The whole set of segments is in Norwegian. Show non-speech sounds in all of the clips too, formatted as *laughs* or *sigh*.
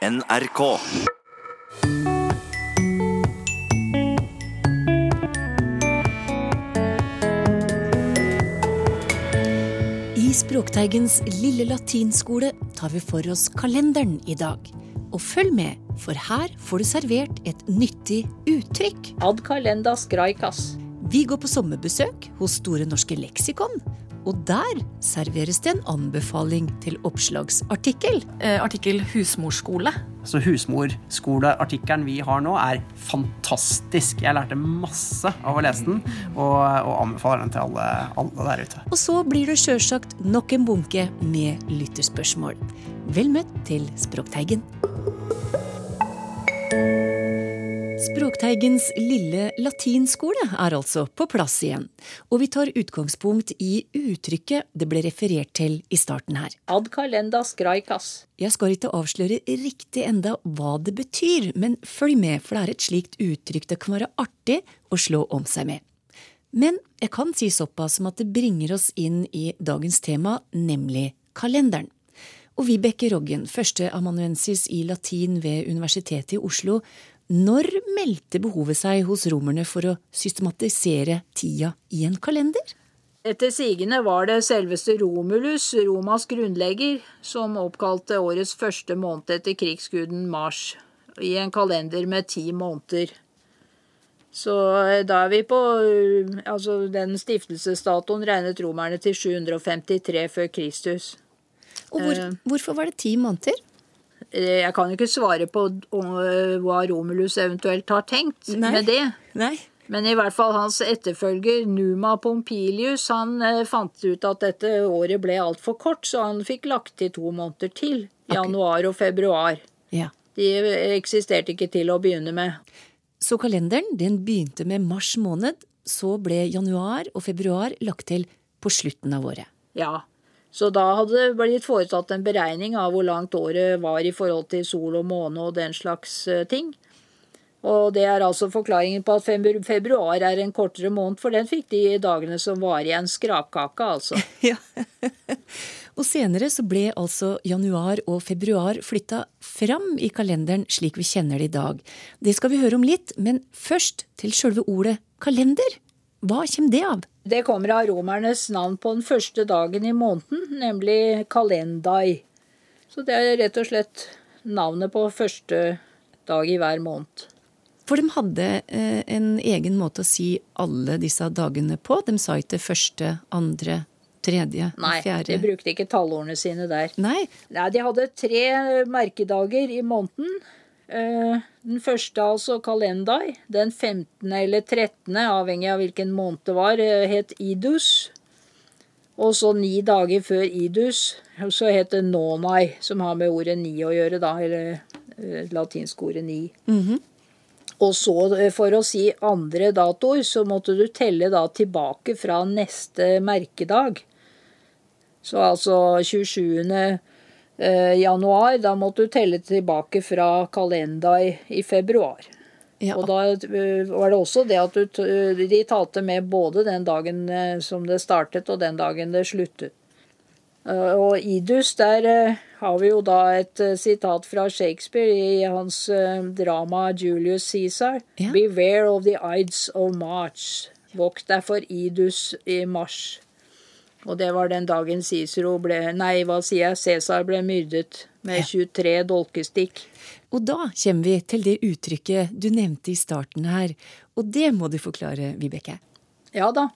NRK. I Språkteigens lille latinskole tar vi for oss kalenderen i dag. Og følg med, for her får du servert et nyttig uttrykk. Ad calendas graicas. Vi går på sommerbesøk hos Store norske leksikon. Og der serveres det en anbefaling til oppslagsartikkel. eh, artikkel husmorskole. Så husmorskoleartikkelen vi har nå, er fantastisk. Jeg lærte masse av å lese den, og, og anbefaler den til alle, alle der ute. Og så blir det sjølsagt nok en bunke med lytterspørsmål. Vel møtt til Språkteigen. Språkteigens lille latinskole er altså på plass igjen. Og vi tar utgangspunkt i uttrykket det ble referert til i starten her. Ad calendas graicas. Jeg skal ikke avsløre riktig enda hva det betyr, men følg med, for det er et slikt uttrykk det kan være artig å slå om seg med. Men jeg kan si såpass som at det bringer oss inn i dagens tema, nemlig kalenderen. Og Vibeke Roggen, førsteamanuensis i latin ved Universitetet i Oslo, når meldte behovet seg hos romerne for å systematisere tida i en kalender? Etter sigende var det selveste Romulus, Romas grunnlegger, som oppkalte årets første måned etter krigsguden Mars, i en kalender med ti måneder. Så eh, da er vi på eh, Altså, den stiftelsesdatoen regnet romerne til 753 før Kristus. Og hvor, Eh. hvorfor var det ti måneder? Eh, Jeg kan ikke svare på eh, hva Romulus eventuelt har tenkt Nei. med det. Nei. Men i hvert fall hans etterfølger Numa Pompilius han eh, fant ut at dette året ble altfor kort, så han fikk lagt til to måneder til. Januar og februar. Ja. De eksisterte ikke til å begynne med. Så kalenderen den begynte med mars måned, så ble januar og februar lagt til på slutten av året. Ja. Så da hadde det blitt foretatt en beregning av hvor langt året var i forhold til sol og måne og den slags eh, ting. Og det er altså forklaringen på at februar er en kortere måned, for den fikk de dagene som var i en skrapkake, altså. *laughs* Ja. og senere så ble altså januar og februar flytta fram i kalenderen slik vi kjenner det i dag. Det skal vi høre om litt, men først til sjølve ordet kalender. Hva kommer det av? Det kommer av romernes navn på den første dagen i måneden, nemlig kalendai. Så det er rett og slett navnet på første dag i hver måned. For de hadde eh, en egen måte å si alle disse dagene på. De sa ikke første, andre, tredje, Nei, fjerde de brukte ikke tallordene sine der. Nei, Nei, de hadde tre merkedager i måneden. Eh, Den første, altså kalendai, den 15. eller 13., avhengig av hvilken måned det var, eh, het idus. Og så ni dager før idus, så het det nonai, som har med ordet ni å gjøre, da, eller eh, latinsk ordet ni. Og så, for å si andre datoer, så måtte du telle da tilbake fra neste merkedag. Så altså 27. eh, januar, da måtte du telle tilbake fra kalender i februar. ja, Og da eh, var det også det at du, t- de talte med både den dagen eh, som det startet og den dagen det sluttet. Eh, Og Idus, der eh, har vi jo da et eh, sitat fra Shakespeare i hans eh, drama Julius Caesar. Ja. Beware of the Ides of March. Vokt deg for Idus i mars. Og det var den dagen Cicero ble Nei, hva sier jeg? Cæsar ble myrdet med 23 dolkestikk. Og da kommer vi til det uttrykket du nevnte i starten her, og det må du forklare, Vibeke. Ja da.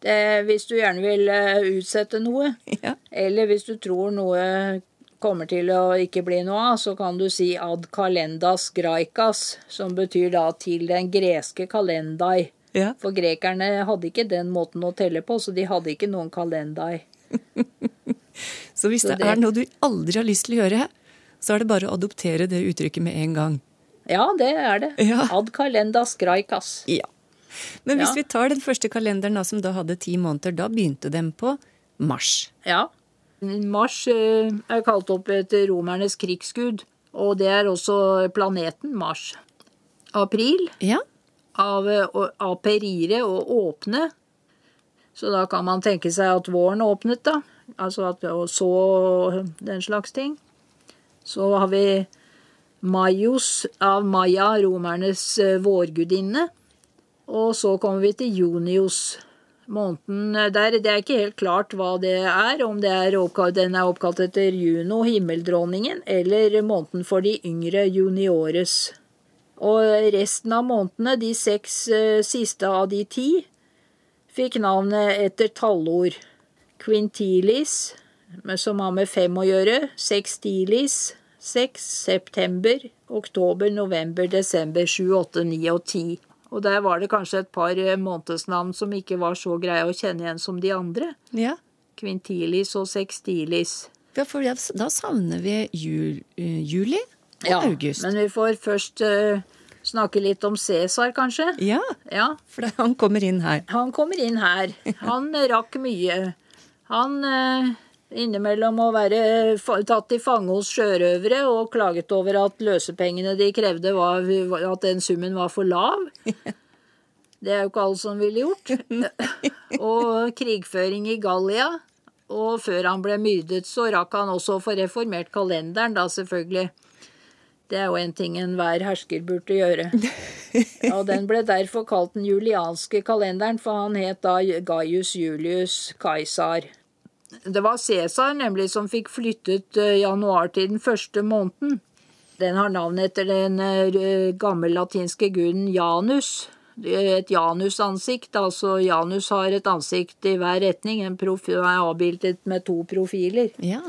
Det, hvis du gjerne vil eh, utsette noe, *laughs* Ja. eller hvis du tror noe kommer til å ikke bli noe av, så kan du si ad calendas graicas, som betyr da til den greske kalendai. Ja. For grekerne hadde ikke den måten å telle på, så de hadde ikke noen kalendai. *laughs* Så hvis Så det, det- er noe du aldri har lyst til å gjøre, så er det bare å adoptere det uttrykket med en gang. Ja, det er det. Ja. Ad kalendas, graicas. Ja. Men hvis Ja. vi tar den første kalenderen da, som da hadde ti måneder, da begynte den på mars. Ja. Mars eh, er kalt opp etter romernes krigsgud, og det er også planeten Mars. April Ja. Av å- aperire og åpne. Så da kan man tenke seg at våren åpnet, da. Altså at og så den slags ting. Så har vi Maios av Maya, romernes eh, vårgudinne. Og så kommer vi til Junios. Måneden eh, der, Det er ikke helt klart hva det er, om det er oppkalt, den er oppkalt etter Juno, himmeldronningen, eller måneden for de yngre juniores. Og resten av månedene, de seks eh, siste av de ti, fikk navnet etter tallord. Quintilis, som har med fem å gjøre, sextilis, seks, september, oktober, november, desember, sju, åtte, ni og ti. Og der var det kanskje et par eh, månedsnavn som ikke var så greie å kjenne igjen som de andre. Ja. Quintilis og sextilis. ja for da savner vi jul, eh, juli og Ja, august. men vi får først uh, snakke litt om Cæsar, kanskje. Ja, Ja, for han kommer inn her. han kommer inn her. Han *laughs* rakk mye. Han uh, innimellom å være tatt i fange hos sjørøvere og klaget over at løsepengene de krevde, var, at den summen var for lav. *laughs* Det er jo ikke alle som ville gjort. *laughs* Og krigføring i Gallia. Og før han ble myrdet, så rakk han også å få reformert kalenderen, da selvfølgelig. Det er jo en ting enhver hersker burde gjøre. *laughs* Og den ble derfor kalt den julianske kalenderen, for han het da Gaius Julius Kaisar. Det var Cæsar nemlig som fikk flyttet eh, januar til den første måneden. Den har navn etter den gamle latinske guden Janus. Et Janus-ansikt, altså Janus har et ansikt i hver retning. En profil er avbildet med to profiler. Ja.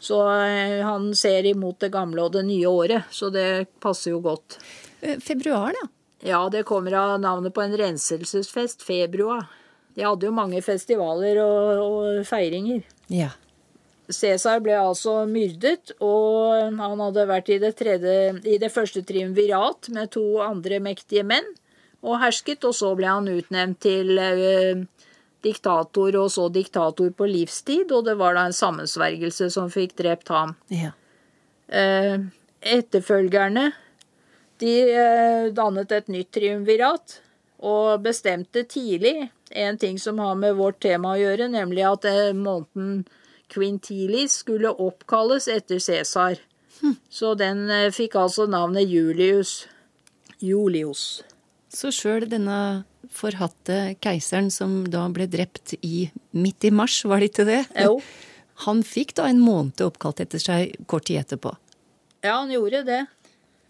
Så eh, han ser imot det gamle og det nye året, så det passer jo godt. Eh, Februar, da. Ja, det kommer av navnet på en renselsesfest, februar. De hadde jo mange festivaler og, og feiringer. Ja. Cæsar ble altså myrdet, og han hadde vært i det, tredje, i det første triumvirat med to andre mektige menn og hersket, og så ble han utnevnt til eh, diktator, og så diktator på livstid, og det var da en sammensvergelse som fikk drept ham. ja. Eh, etterfølgerne de eh, dannet et nytt triumvirat og bestemte tidlig en ting som har med vårt tema å gjøre, nemlig at eh, måneden Quintilis skulle oppkalles etter Cæsar. Så den fikk altså navnet Julius. Julius. Så sjøl denne forhatte keiseren som da ble drept i midt i mars, var det ikke det? Jo. Han fikk da en måned oppkalt etter seg kort tid etterpå. Ja, han gjorde det.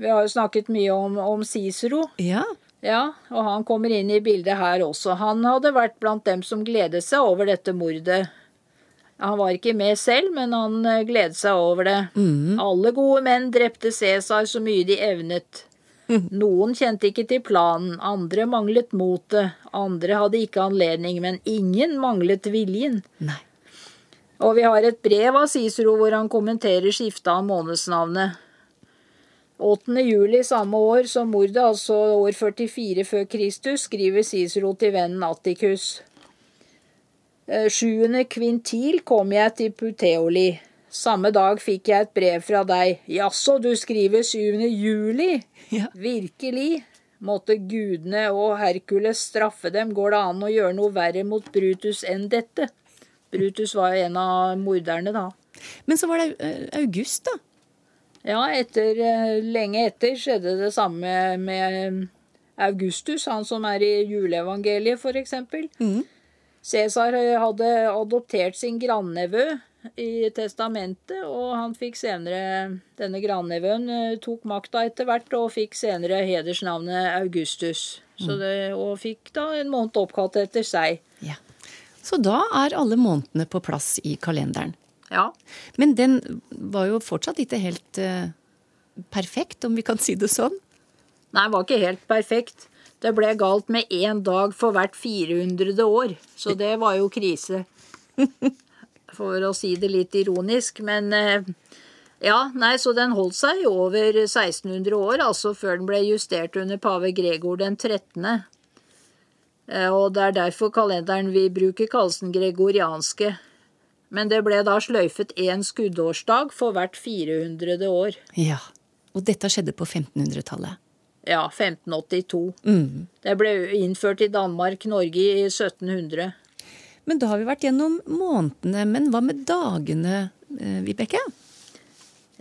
Vi har jo snakket mye om, om Cicero. Ja. Ja, og han kommer inn i bildet her også. Han hadde vært blant dem som gledet seg over dette mordet. Han var ikke med selv, men han eh, gledet seg over det. Alle gode menn drepte Cæsar så mye de evnet. Noen kjente ikke til planen, andre manglet motet, andre hadde ikke anledning, men ingen manglet viljen. Nei. Og vi har et brev av Cicero hvor han kommenterer skiftet av månedsnavnet. 8. juli samme år som mordet, altså år 44 før Kristus, skriver Cicero til vennen Atticus. Eh, 7. kvintil kom jeg til Puteoli. Samme dag fikk jeg et brev fra deg. Jaså, du skriver 7. juli? *laughs* Ja. Virkelig? Måtte gudene og Herkules straffe dem, går det an å gjøre noe verre mot Brutus enn dette? Brutus var en av morderne, da. Men så var det eh, august, da. Ja, etter, eh, lenge etter skjedde det samme med Augustus, han som er i juleevangeliet, for eksempel. Cæsar hadde adoptert sin grandnevø i testamentet, og han fikk senere Denne grandnevøen eh, tok makta etter hvert og fikk senere hedersnavnet Augustus. Så det, og fikk da en måned oppkalt etter seg. Ja. Så da er alle månedene på plass i kalenderen. Ja. Men den var jo fortsatt ikke helt eh, perfekt, om vi kan si det sånn. Nei, det var ikke helt perfekt. Det ble galt med én dag for hvert 400. år, så *laughs* det var jo krise. *laughs* For å si det litt ironisk, men eh, ja, nei, så den holdt seg i over 1600 år, altså før den ble justert under pave Gregor den 13. Eh, Og det er derfor kalenderen vi bruker kalles den gregorianske. Men det ble da sløyfet én skuddårsdag for hvert 400. år. Ja. Og dette skjedde på 1500-tallet. Ja, 1582. Det ble innført i Danmark, Norge i 1700. Men da har vi vært gjennom månedene. Men hva med dagene, eh, Vibeke?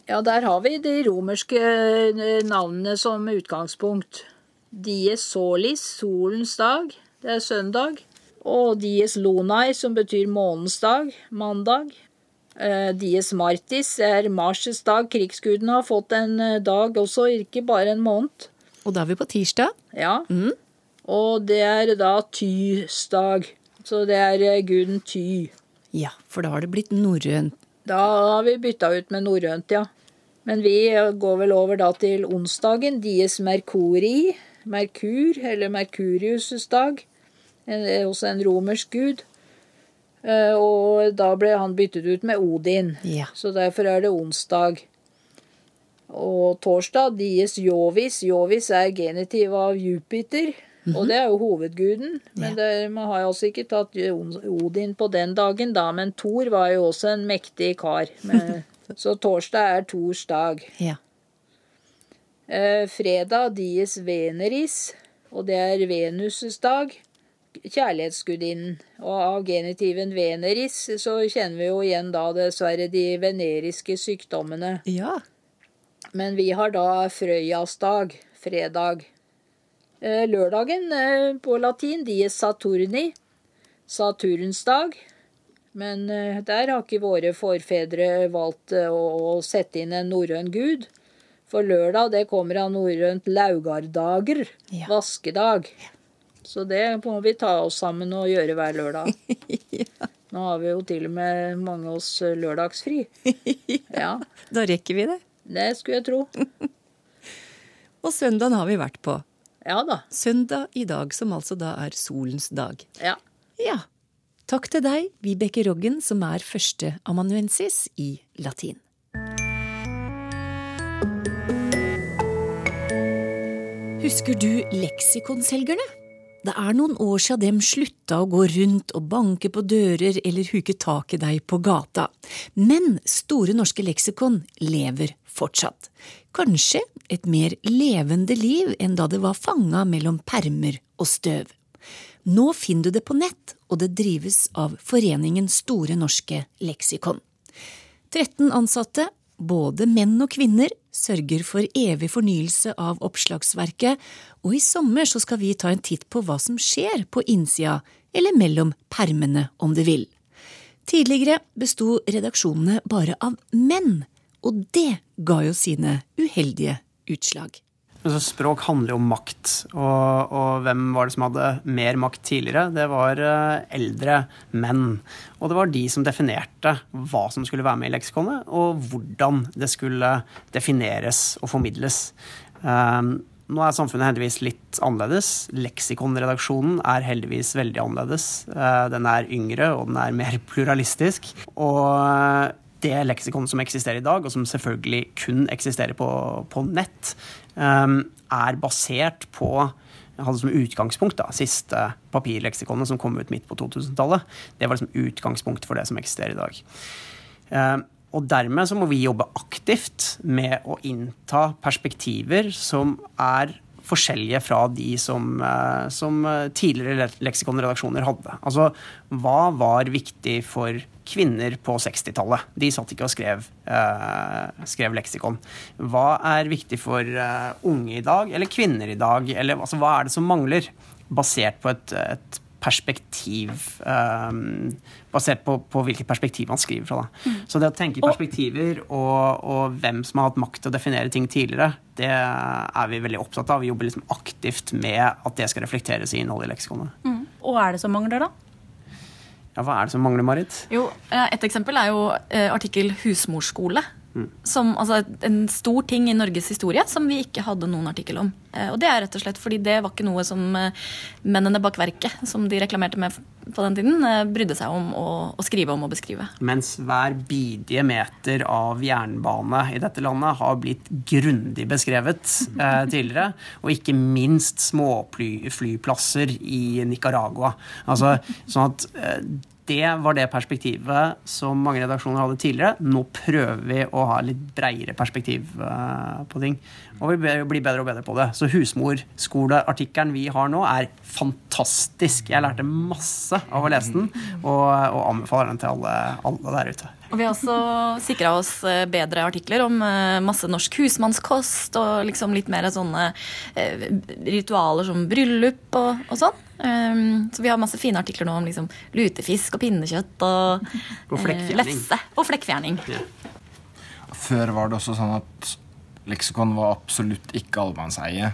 Ja, der har vi de romerske eh, navnene som utgangspunkt. Dies solis, solens dag, det er søndag. Og dies lonai, som betyr månens dag, mandag. Eh, dies martis er Mars' dag. Krigsgudene har fått en dag også, ikke bare en måned. Og da er vi på tirsdag. Ja. Og det er da Tys dag. Så det er eh, guden Ty. Ja, for da har det blitt norrønt. Da har vi bytta ut med norrønt, ja. Men vi går vel over da til onsdagen, dies merkuri, Merkur, eller Merkurius' dag. En, også en romersk gud. Eh, Og da ble han byttet ut med Odin, Ja. så derfor er det onsdag. Og torsdag dies Jovis. Jovis er genitiv av Jupiter, og det er jo hovedguden. Men det, man har jo også ikke tatt Odin på den dagen, da. Men Thor var jo også en mektig kar. Men, *laughs* så torsdag er Thors dag. Ja. Eh, fredag dies Veneris, og det er Venuses dag. Kjærlighetsgudinnen. Og av genitiven Veneris så kjenner vi jo igjen da dessverre de veneriske sykdommene. ja. Men vi har da Frøyas dag, fredag. Eh, Lørdagen eh, på latin dies Saturni, Saturns dag. Men eh, der har ikke våre forfedre valgt å, sette inn en norrøn gud. For lørdag det kommer av norrønt laugardager, Ja. vaskedag. Så det må vi ta oss sammen og gjøre hver lørdag. *laughs* Nå har vi jo til og med mange av oss lørdagsfri. *laughs* Ja, Da rekker vi det. det skulle jeg tro. *laughs* Og søndagen har vi vært på. Ja da. Søndag i dag, som altså da er solens dag. Ja. Ja. Takk til deg, Vibeke Roggen, som er førsteamanuensis i latin. Husker du leksikonselgerne? Det er noen år siden dem slutta å gå rundt og banke på dører eller huke tak i deg på gata. Men Store norske leksikon lever fortsatt. Kanskje et mer levende liv enn da det var fanga mellom permer og støv. Nå finner du det på nett, og det drives av Foreningen Store norske leksikon. 13 ansatte, både menn og kvinner, sørger for evig fornyelse av oppslagsverket, og i sommer så skal vi ta en titt på hva som skjer på innsida, eller mellom permene om du vil. Tidligere besto redaksjonene bare av menn, og det ga jo sine uheldige utslag. Men så språk handler jo om makt, og, og hvem var det som hadde mer makt tidligere? Det var eh, eldre menn. Og det var de som definerte hva som skulle være med i leksikonet, og hvordan det skulle defineres og formidles. Um, nå er samfunnet heldigvis litt annerledes. Leksikonredaksjonen er heldigvis veldig annerledes. Eh, den er yngre, og den er mer *laughs* pluralistisk. Og det leksikonet som eksisterer i dag, og som selvfølgelig kun eksisterer på, på nett, um, er basert på jeg hadde som utgangspunkt da, siste papirleksikonet som kom ut midt på 2000-tallet. Det var liksom utgangspunkt for det som eksisterer i dag. Um, og dermed så må vi jobbe aktivt med å innta perspektiver som er forskjellige fra de som, eh, som tidligere leksikonredaksjoner hadde. Altså, hva var viktig for kvinner på 60-tallet? De satt ikke og skrev, eh, skrev leksikon. Hva er viktig for eh, unge i dag, eller kvinner i dag? Eller altså, hva er det som mangler? Basert på et, et perspektiv um, Basert på, på hvilket perspektiv man skriver fra. Da. Så det å tenke i perspektiver og, og hvem som har hatt makt til å definere ting tidligere, det er vi veldig opptatt av. Vi jobber liksom aktivt med at det skal reflekteres i innholdet i leksikonet. Og er det som mangler, da? Ja, hva er det som mangler, Marit? Jo, eh, Et eksempel er jo eh, artikkel 'husmorskole'. Som, altså, en stor ting i Norges historie som vi ikke hadde noen artikkel om. Eh, Og det er rett og slett fordi det var ikke noe som eh, mennene bak verket, som de reklamerte med på den tiden, eh, brydde seg om å, å skrive om og beskrive. Mens hver bidige meter av jernbane i dette landet har blitt grundig beskrevet eh, tidligere. Og ikke minst småflyplasser i Nicaragua. Altså, sånn at eh, det var det perspektivet som mange redaksjoner hadde tidligere. Nå prøver vi å ha litt breiere perspektiv uh, på ting. Og vi blir bedre og bedre på det. Så husmorskoleartikkelen vi har nå, er fantastisk. Jeg lærte masse av å lese den, og, og anbefaler den til alle, alle der ute. Og vi har også sikra oss eh, bedre artikler om eh, masse norsk husmannskost og liksom litt mer sånne eh, ritualer som bryllup og, og sånn. Um, så vi har masse fine artikler nå om liksom lutefisk og pinnekjøtt og, og lefse og flekkfjerning. Ja. Før var det også sånn at leksikon var absolutt ikke allemannseie.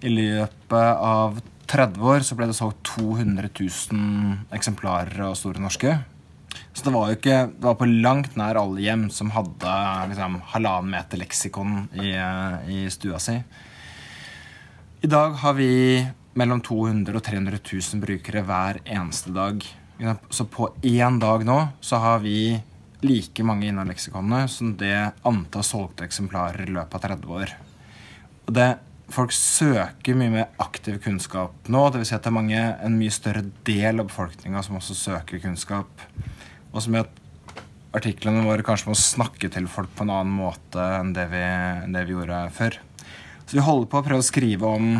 I løpet av 30 år så ble det solgt 200 000 eksemplarer av Store norske. Så det var jo ikke Det var på langt nær alle hjem som hadde liksom, halvannen meter leksikon i, i, stua si. I dag har vi mellom 200 og 300 000 brukere hver eneste dag. Så på én dag nå så har vi like mange innom leksikonene som det antall solgte eksemplarer i løpet av 30 år. Og det, folk søker mye mer aktiv kunnskap nå. Dvs. Si at det er mange, en mye større del av befolkninga som også søker kunnskap. Og som gjør at artiklene våre kanskje må snakke til folk på en annen måte enn det vi, enn det vi gjorde før. Så vi holder på å prøve å skrive om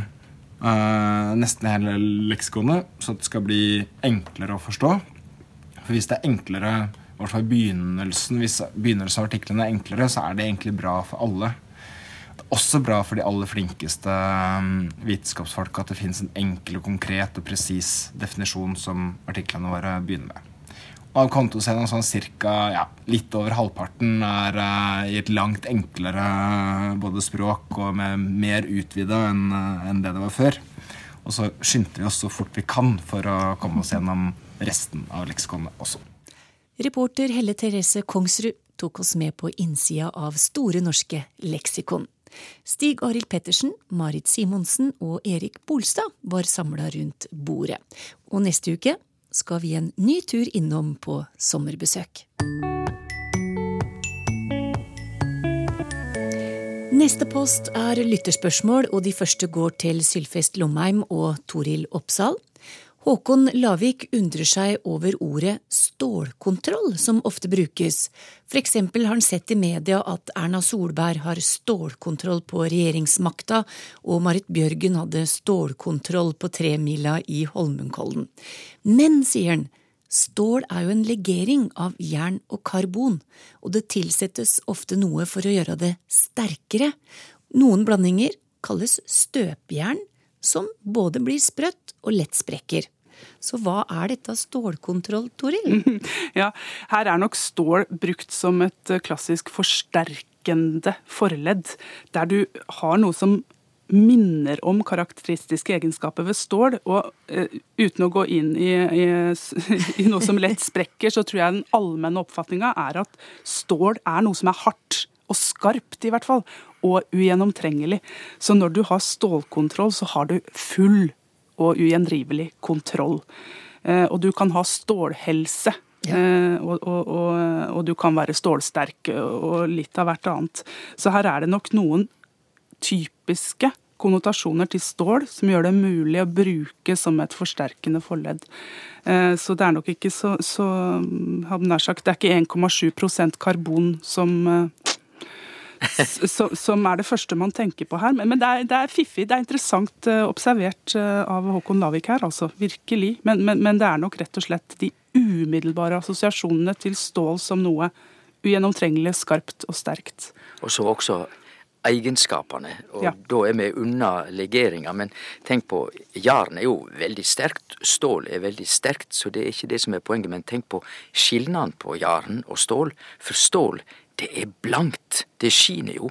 uh, nesten hele leksikonet, så det skal bli enklere å forstå. For hvis det er enklere, i hvert fall begynnelsen, hvis begynnelsen av artiklene er enklere, så er det egentlig bra for alle. Det er også bra for de aller flinkeste vitenskapsfolka vitenskapsfolk at det finnes en enkel, konkret og presis definisjon som artiklene våre begynner med. Av kontoscenen sånn cirka ja, litt over halvparten er uh, i et langt enklere både språk og med mer utvida enn uh, en det det var før. Og så skyndte vi oss så fort vi kan for å komme oss gjennom resten av leksikonet også. Reporter Helle Therese Kongsrud tok oss med på innsida av Store norske leksikon. Stig Arild Pettersen, Marit Simonsen og Erik Bolstad var samla rundt bordet. Og neste uke skal vi en ny tur innom på sommerbesøk. Neste post er lytterspørsmål, og de første går til Sylfest Lomheim og Toril Oppsal. Håkon Lavik undrer seg over ordet stålkontroll som ofte brukes. For eksempel har han sett i media at Erna Solberg har stålkontroll på regjeringsmakta, og Marit Bjørgen hadde stålkontroll på tremila i Holmenkollen. Men, sier han, stål er jo en legering av jern og karbon, og det tilsettes ofte noe for å gjøre det sterkere. Noen blandinger kalles støpejern, som både blir sprøtt og lett sprekker. Så hva er dette stålkontroll, Toril? *laughs* Ja, her er nok stål brukt som et eh, klassisk forsterkende forledd, der du har noe som minner om karakteristiske egenskaper ved stål. Og uh, uten å gå inn i, i, *laughs* i, noe som lett sprekker, så tror jeg den allmenne oppfatninga er at stål er noe som er hardt og skarpt, i hvert fall, og ugjennomtrengelig. Så når du har stålkontroll, så har du full og ugjendrivelig kontroll. Eh, og du kan ha stålhelse. Ja. Eh, og, og, og, og, du kan være stålsterk og litt av hvert annet. Så her er det nok noen typiske konnotasjoner til stål som gjør det mulig å bruke som et forsterkende forledd. Eh, så det er nok ikke så, så nær sagt, Det er ikke 1,7% karbon som som er det første man tenker på her. Men, det, er, det, er, fiffig, det er interessant uh, observert uh, av Håkon Lavik her, altså. Virkelig. Men, men, men, det er nok rett og slett de umiddelbare assosiasjonene til stål som noe ugjennomtrengelig, skarpt og sterkt. Og så også egenskapene, og ja. da er vi unna legeringa. Men tenk på, jern er jo veldig sterkt, stål er veldig sterkt, så det er ikke det som er poenget. Men tenk på skilnaden på jern og stål. For stål det er blankt. Det skiner jo.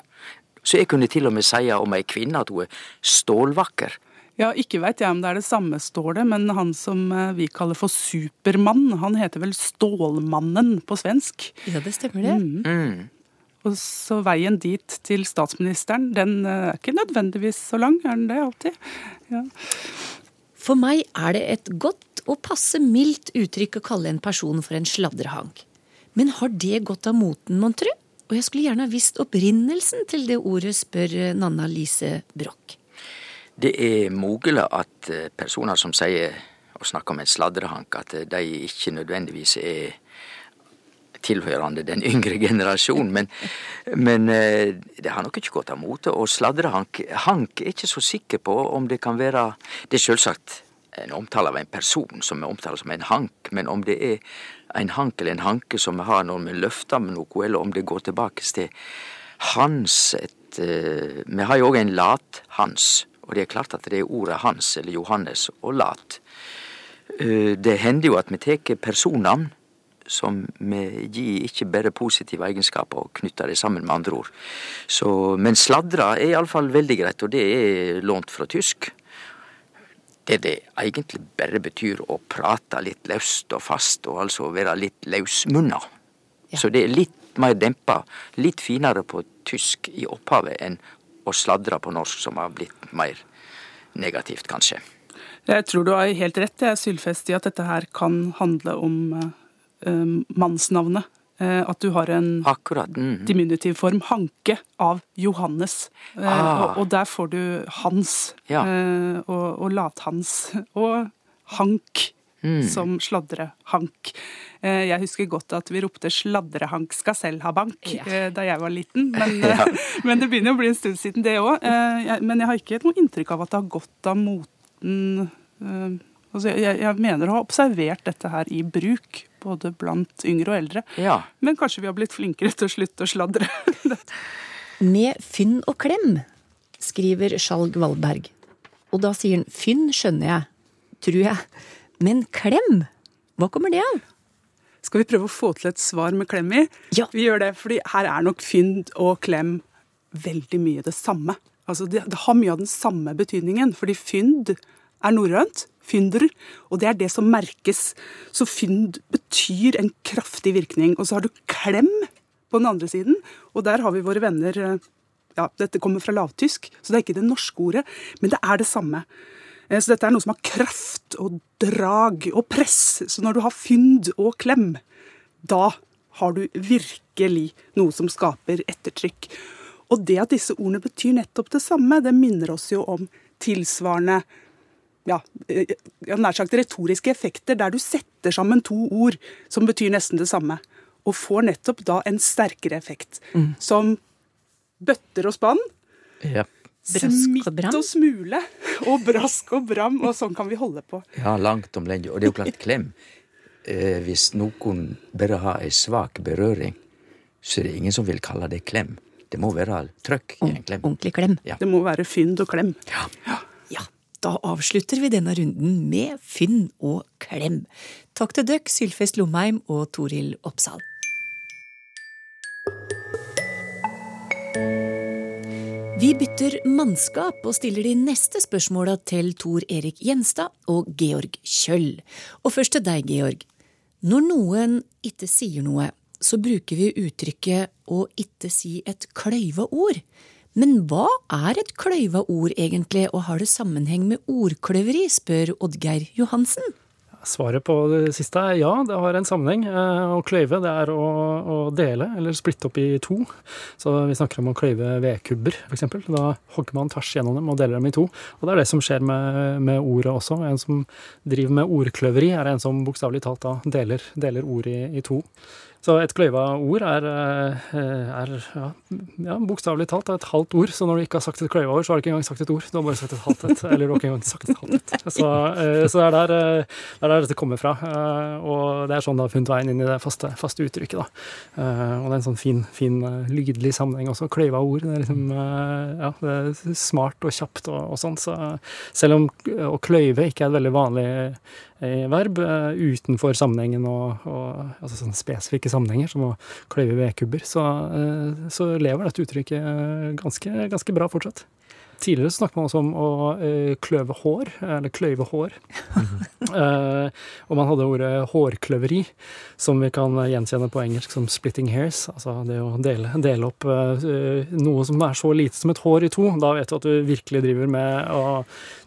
Så jeg kunne til og med si om ei kvinne at hun er stålvakker. Ja, ikke veit jeg om det er det samme stålet, men han som eh, vi kaller for Supermann, han heter vel Stålmannen på svensk. Ja, det stemmer det. Mm. Mm. Og så veien dit til statsministeren, den eh, er ikke nødvendigvis så lang, er den det alltid? Ja. For meg er det et godt og passe mildt uttrykk å kalle en person for en sladrehank. Men har det gått av moten, mon tru? Og jeg skulle gjerne ha visst opprinnelsen til det ordet, spør Nanna Lise Broch. Det er mulig at eh, personer som sier og snakker om en sladrehank, at de ikke nødvendigvis er tilhørende den yngre *laughs* generasjonen. Men, men eh, det har nok ikke gått av mote. Og sladrehank Hank er ikke så sikker på om det kan være Det er selvsagt en omtale av en person som er omtalt som en hank, men om det er en hank eller en hanke som vi har når vi løfter med noe, eller om det går tilbake til hans et uh, Vi har jo òg en lat-hans, og det er klart at det er ordet hans eller Johannes og lat. Uh, det hender jo at vi tar personnavn som vi gir ikke bare positive egenskaper og knytter det sammen med andre ord. Så, men sladra er iallfall veldig greit, og det er lånt fra tysk. Det det egentlig bare betyr å prate litt løst og fast, og altså være litt løsmunna. Ja. Så det er litt mer dempa, litt finere på tysk i opphavet enn å sladre på norsk, som har blitt mer negativt, kanskje. Jeg tror du har helt rett, jeg, Sylfest, i at dette her kan handle om eh, um, mannsnavnet. Uh, at du har en Akkurat, mm. diminutiv form, Hanke, av Johannes. Uh, ah. og, og, der får du Hans, ja. uh, og, og Lathans, og Hank. Mm. Som sladrehank. Jeg husker godt at vi ropte 'sladrehank skal selv ha bank' ja. da jeg var liten. Men, *laughs* ja. men, det begynner å bli en stund siden, det òg. Men jeg har ikke noe inntrykk av at det har gått av moten Altså, jeg, jeg, mener å ha observert dette her i bruk, både blant yngre og eldre. Ja. Men kanskje vi har blitt flinkere til å slutte å sladre. *laughs* Med fynn og klem, skriver Skjalg Valberg. Og da sier han fynn skjønner jeg, tror jeg. Men klem, hva kommer det av? Skal vi prøve å få til et svar med klem i? Ja. Vi gjør det, fordi her er nok fynd og klem veldig mye det samme. Altså, det, det har mye av den samme betydningen, fordi fynd er norrønt, fynder, og det er det som merkes. Så fynd betyr en kraftig virkning. Og så har du klem på den andre siden, og der har vi våre venner eh, ja, Dette kommer fra lavtysk, så det er ikke det norske ordet, men det er det samme. Eh, så dette er noe som har kraft og drag og press. Så når du har fynd og klem, da har du virkelig noe som skaper ettertrykk. Og det at disse ordene betyr nettopp det samme, det minner oss jo om tilsvarende ja, nær sagt retoriske effekter, der du setter sammen to ord som betyr nesten det samme, og får nettopp da en sterkere effekt. Mm. Som bøtter og spann. Ja. Smitt og smule. Og brask og bram. Og sånn kan vi holde på. Ja, langt om lenge. Og det er jo klart, klem. Eh, hvis noen bare har ei svak berøring, så er det ingen som vil kalle det klem. Det må være trøkk i en klem. Ordentlig klem. Ja. Det må være fynd og klem. Ja. Da avslutter vi denne runden med fynn og klem. Takk til døkk, Sylfest Lomheim og Toril Oppsal. Vi bytter mannskap og stiller de neste spørsmåla til Tor Erik Gjenstad og Georg Kjøll. Og først til deg, Georg. Når noen ikke sier noe, så bruker vi uttrykket å ikke si et kløyva ord. Men hva er et kløyva ord egentlig, og har det sammenheng med ordkløveri, spør Oddgeir Johansen. Svaret på det siste er ja, det har en sammenheng. Eh, å kløyve det er å, å, dele, eller splitte opp i to. Så vi snakker om å kløyve vedkubber, f.eks. Da hogger man tvers gjennom dem og deler dem i to. Og det er det som skjer med, med ordet også. En som driver med ordkløveri, er en som bokstavelig talt da deler, deler ord i, i to. Så et kløyva ord er, eh, er ja, ja bokstavelig talt et halvt ord. Så når du ikke har sagt et kløyva ord, så har du ikke engang sagt et ord. Du har bare sagt et halvt et. Eller du har ikke engang sagt et halvt et. Så, eh, så det, er der, eh, det er der dette kommer fra. Og det er sånn det har funnet veien inn i det faste, faste uttrykket. Da. Og det er en sånn fin, fin lydlig sammenheng også. Kløyva ord. Det er liksom ja, det er smart og kjapt og, og sånn. Så selv om å kløyve ikke er et veldig vanlig verb utenfor sammenhengen og, og altså sånne spesifikke sammenhenger, som å kløyve vedkubber, så, eh, så lever dette uttrykket eh, ganske, ganske bra fortsatt. Tidligere snakket man også om å kløve hår, eller kløyve hår. uh, *laughs* og man hadde ordet hårkløveri, som vi kan gjenkjenne på engelsk som 'splitting hairs'. Altså det å dele, dele opp noe som er så lite som et hår i to. Da vet du at du virkelig driver med å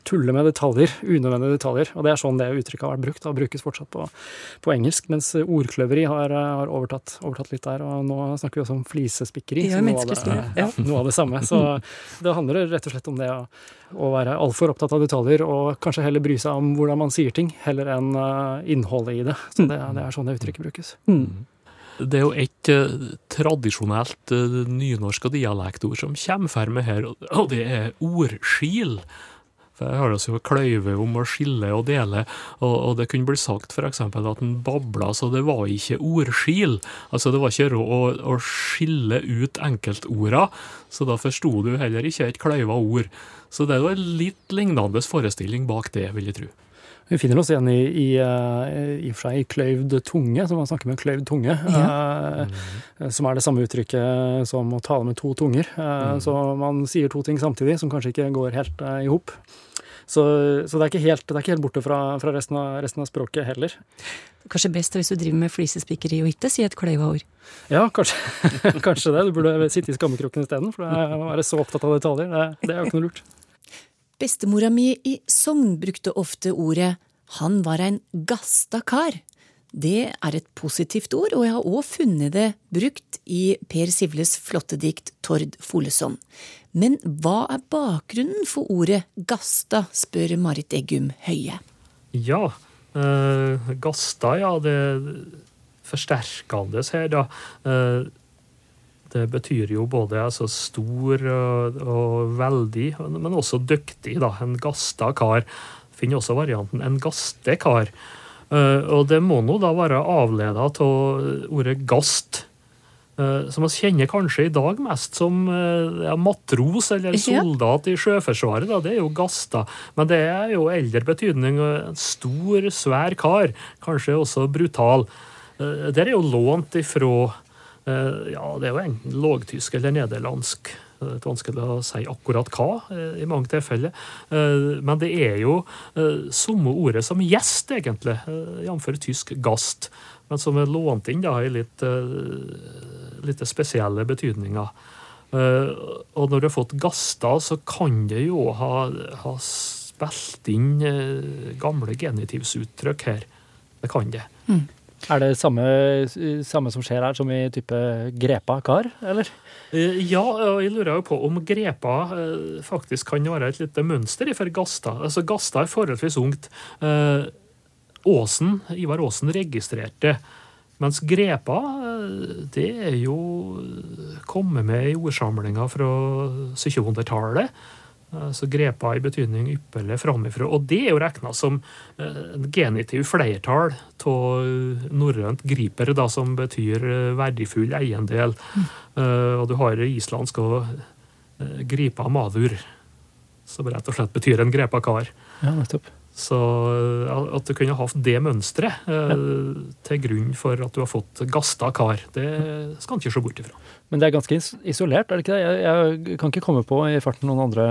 tulle med detaljer, unødvendige detaljer. Og det er sånn det uttrykket har vært brukt, og brukes fortsatt på, på engelsk. Mens ordkløveri har, har overtatt, overtatt, litt der, og nå snakker vi også om flisespikkeri. Ja, noe, av det, ja. *laughs* noe av det samme. Så det handler rett og slett om det å, å være altfor opptatt av detaljer og kanskje heller bry seg om hvordan man sier ting, heller enn uh, innholdet i det. Så det, det er sånn det uttrykket brukes. Mm. Det er jo et uh, tradisjonelt uh, nynorsk og dialektord som kommer frem her, og det er ordskil. Jeg har jo kløyve om å skille og dele, og, og det kunne bli sagt f.eks. at en babla, så det var ikke ordskil. Altså det var ikke råd å, å skille ut enkeltorda, så da forsto du heller ikke et kløyva ord. Så det er jo en litt lignende forestilling bak det, vil jeg tro. Vi finner oss igjen i, i, uh, i og for seg i kløyvd tunge, som man snakker med kløyvd tunge. Ja. Uh, som er det samme uttrykket som å tale med to tunger. Eh, mm. Så man sier to ting samtidig som kanskje ikke går helt i hop. Så, så, det, er ikke helt, er ikke helt borte fra, fra resten, av, resten, av, språket heller. Kanskje best hvis du driver med flisespikkeri og ikke sier et kløyva ord? Ja, kanskje, *laughs* kanskje det. Du burde sitte i skammekroken isteden, for å være så opptatt av detaljer. Det, det er jo ikke noe lurt. Bestemora mi i Sogn brukte ofte ordet 'han var ein gasta kar'. Det er et positivt ord, og jeg har òg funnet det brukt i Per Sivles flotte dikt Tord Foleson. Men hva er bakgrunnen for ordet gasta, spør Marit Eggum Høie. Ja, eh, gasta, ja, det forsterkende her, da. Eh, det betyr jo både altså, stor og, og, veldig, men også dyktig. da, En gasta kar. Finner også varianten en gastekar. Uh, og det må nå da være avleda av ordet gast. Uh, som vi kjenner kanskje i dag mest som uh, ja, matros eller soldat i Sjøforsvaret. Da. Det er jo gasta. Men det er jo eldre betydning. En stor, svær kar. Kanskje også brutal. Det er jo lånt ifra Eh, ja, det er jo enten lågtysk eller nederlandsk. Det er vanskelig å si akkurat hva eh, i mange tilfeller. Eh, men det er jo samme ordet som gjest, egentlig, jf. tysk gast. Men som er lånt inn da, i litt, litt spesielle betydninger. Og når du har fått gaster, så kan det jo ha, ha spilt inn gamle genitivsuttrykk her. Det kan det. Mm. Er det samme, samme, som skjer her, som i type grepa kar, eller? Eh, ja, jeg lurer jo på om grepa eh, faktisk kan være et lite mønster for Gasta. Altså, Gasta er forholdsvis ungt. Eh, Åsen, Ivar Aasen registrerte mens grepa, det er jo kommet med i ordsamlinga fra 1700-tallet. Eh, så grepa i betydning ypperlig framifrå. Og det er jo regna som eh, en genitiv flertall av norrønt griper, da, som betyr eh, verdifull eiendel. Mm. Og du har islandsk og gripa madur, som rett og slett betyr en grepa kar. Ja, nettopp. Så at du kunne hatt det mønsteret ja. til grunn for at du har fått gasta kar, det skal en ikke se bort ifra. Men det er ganske isolert, er det ikke det? Jeg, jeg kan ikke komme på i farten noen andre,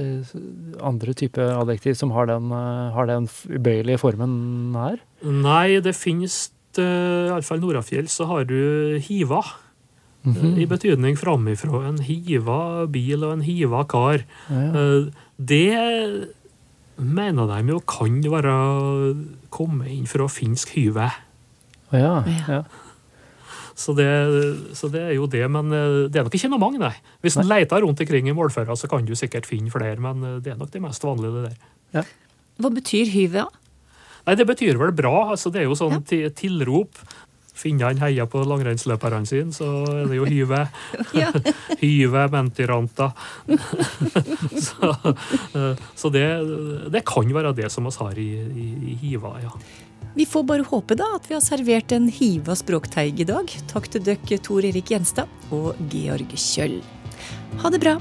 eh, andre type adjektiv som har den, eh, har den ubøyelige formen her? Nei, det finnes eh, Iallfall Norafjell så har du hiva. Mm -hmm. I betydning framifrå. En hiva bil og en hiva kar. Ja. Det mener de jo kan være komme inn fra finsk hyve. Ja, ja. Så det, så det, er jo det, men eh, det er nok ikke noe mange, nei. Hvis en leter rundt omkring i målføra, så kan du sikkert finne flere, men eh, det er nok det mest vanlige, det der. Ja. Hva betyr hyve, da? Nei, Det betyr vel bra. altså Det er jo sånn ja. tilrop. Finnene heier på langrennsløperne sine, så er det jo hyve. *laughs* *laughs* hyve mentiranta. *laughs* så, eh, så det, det, kan være det som vi har i, i, i hiva, ja. Vi får bare håpe da at vi har servert en hiva språkteig i dag. Takk til dere Tor Erik Gjenstad og Georg Kjøll. Ha det bra.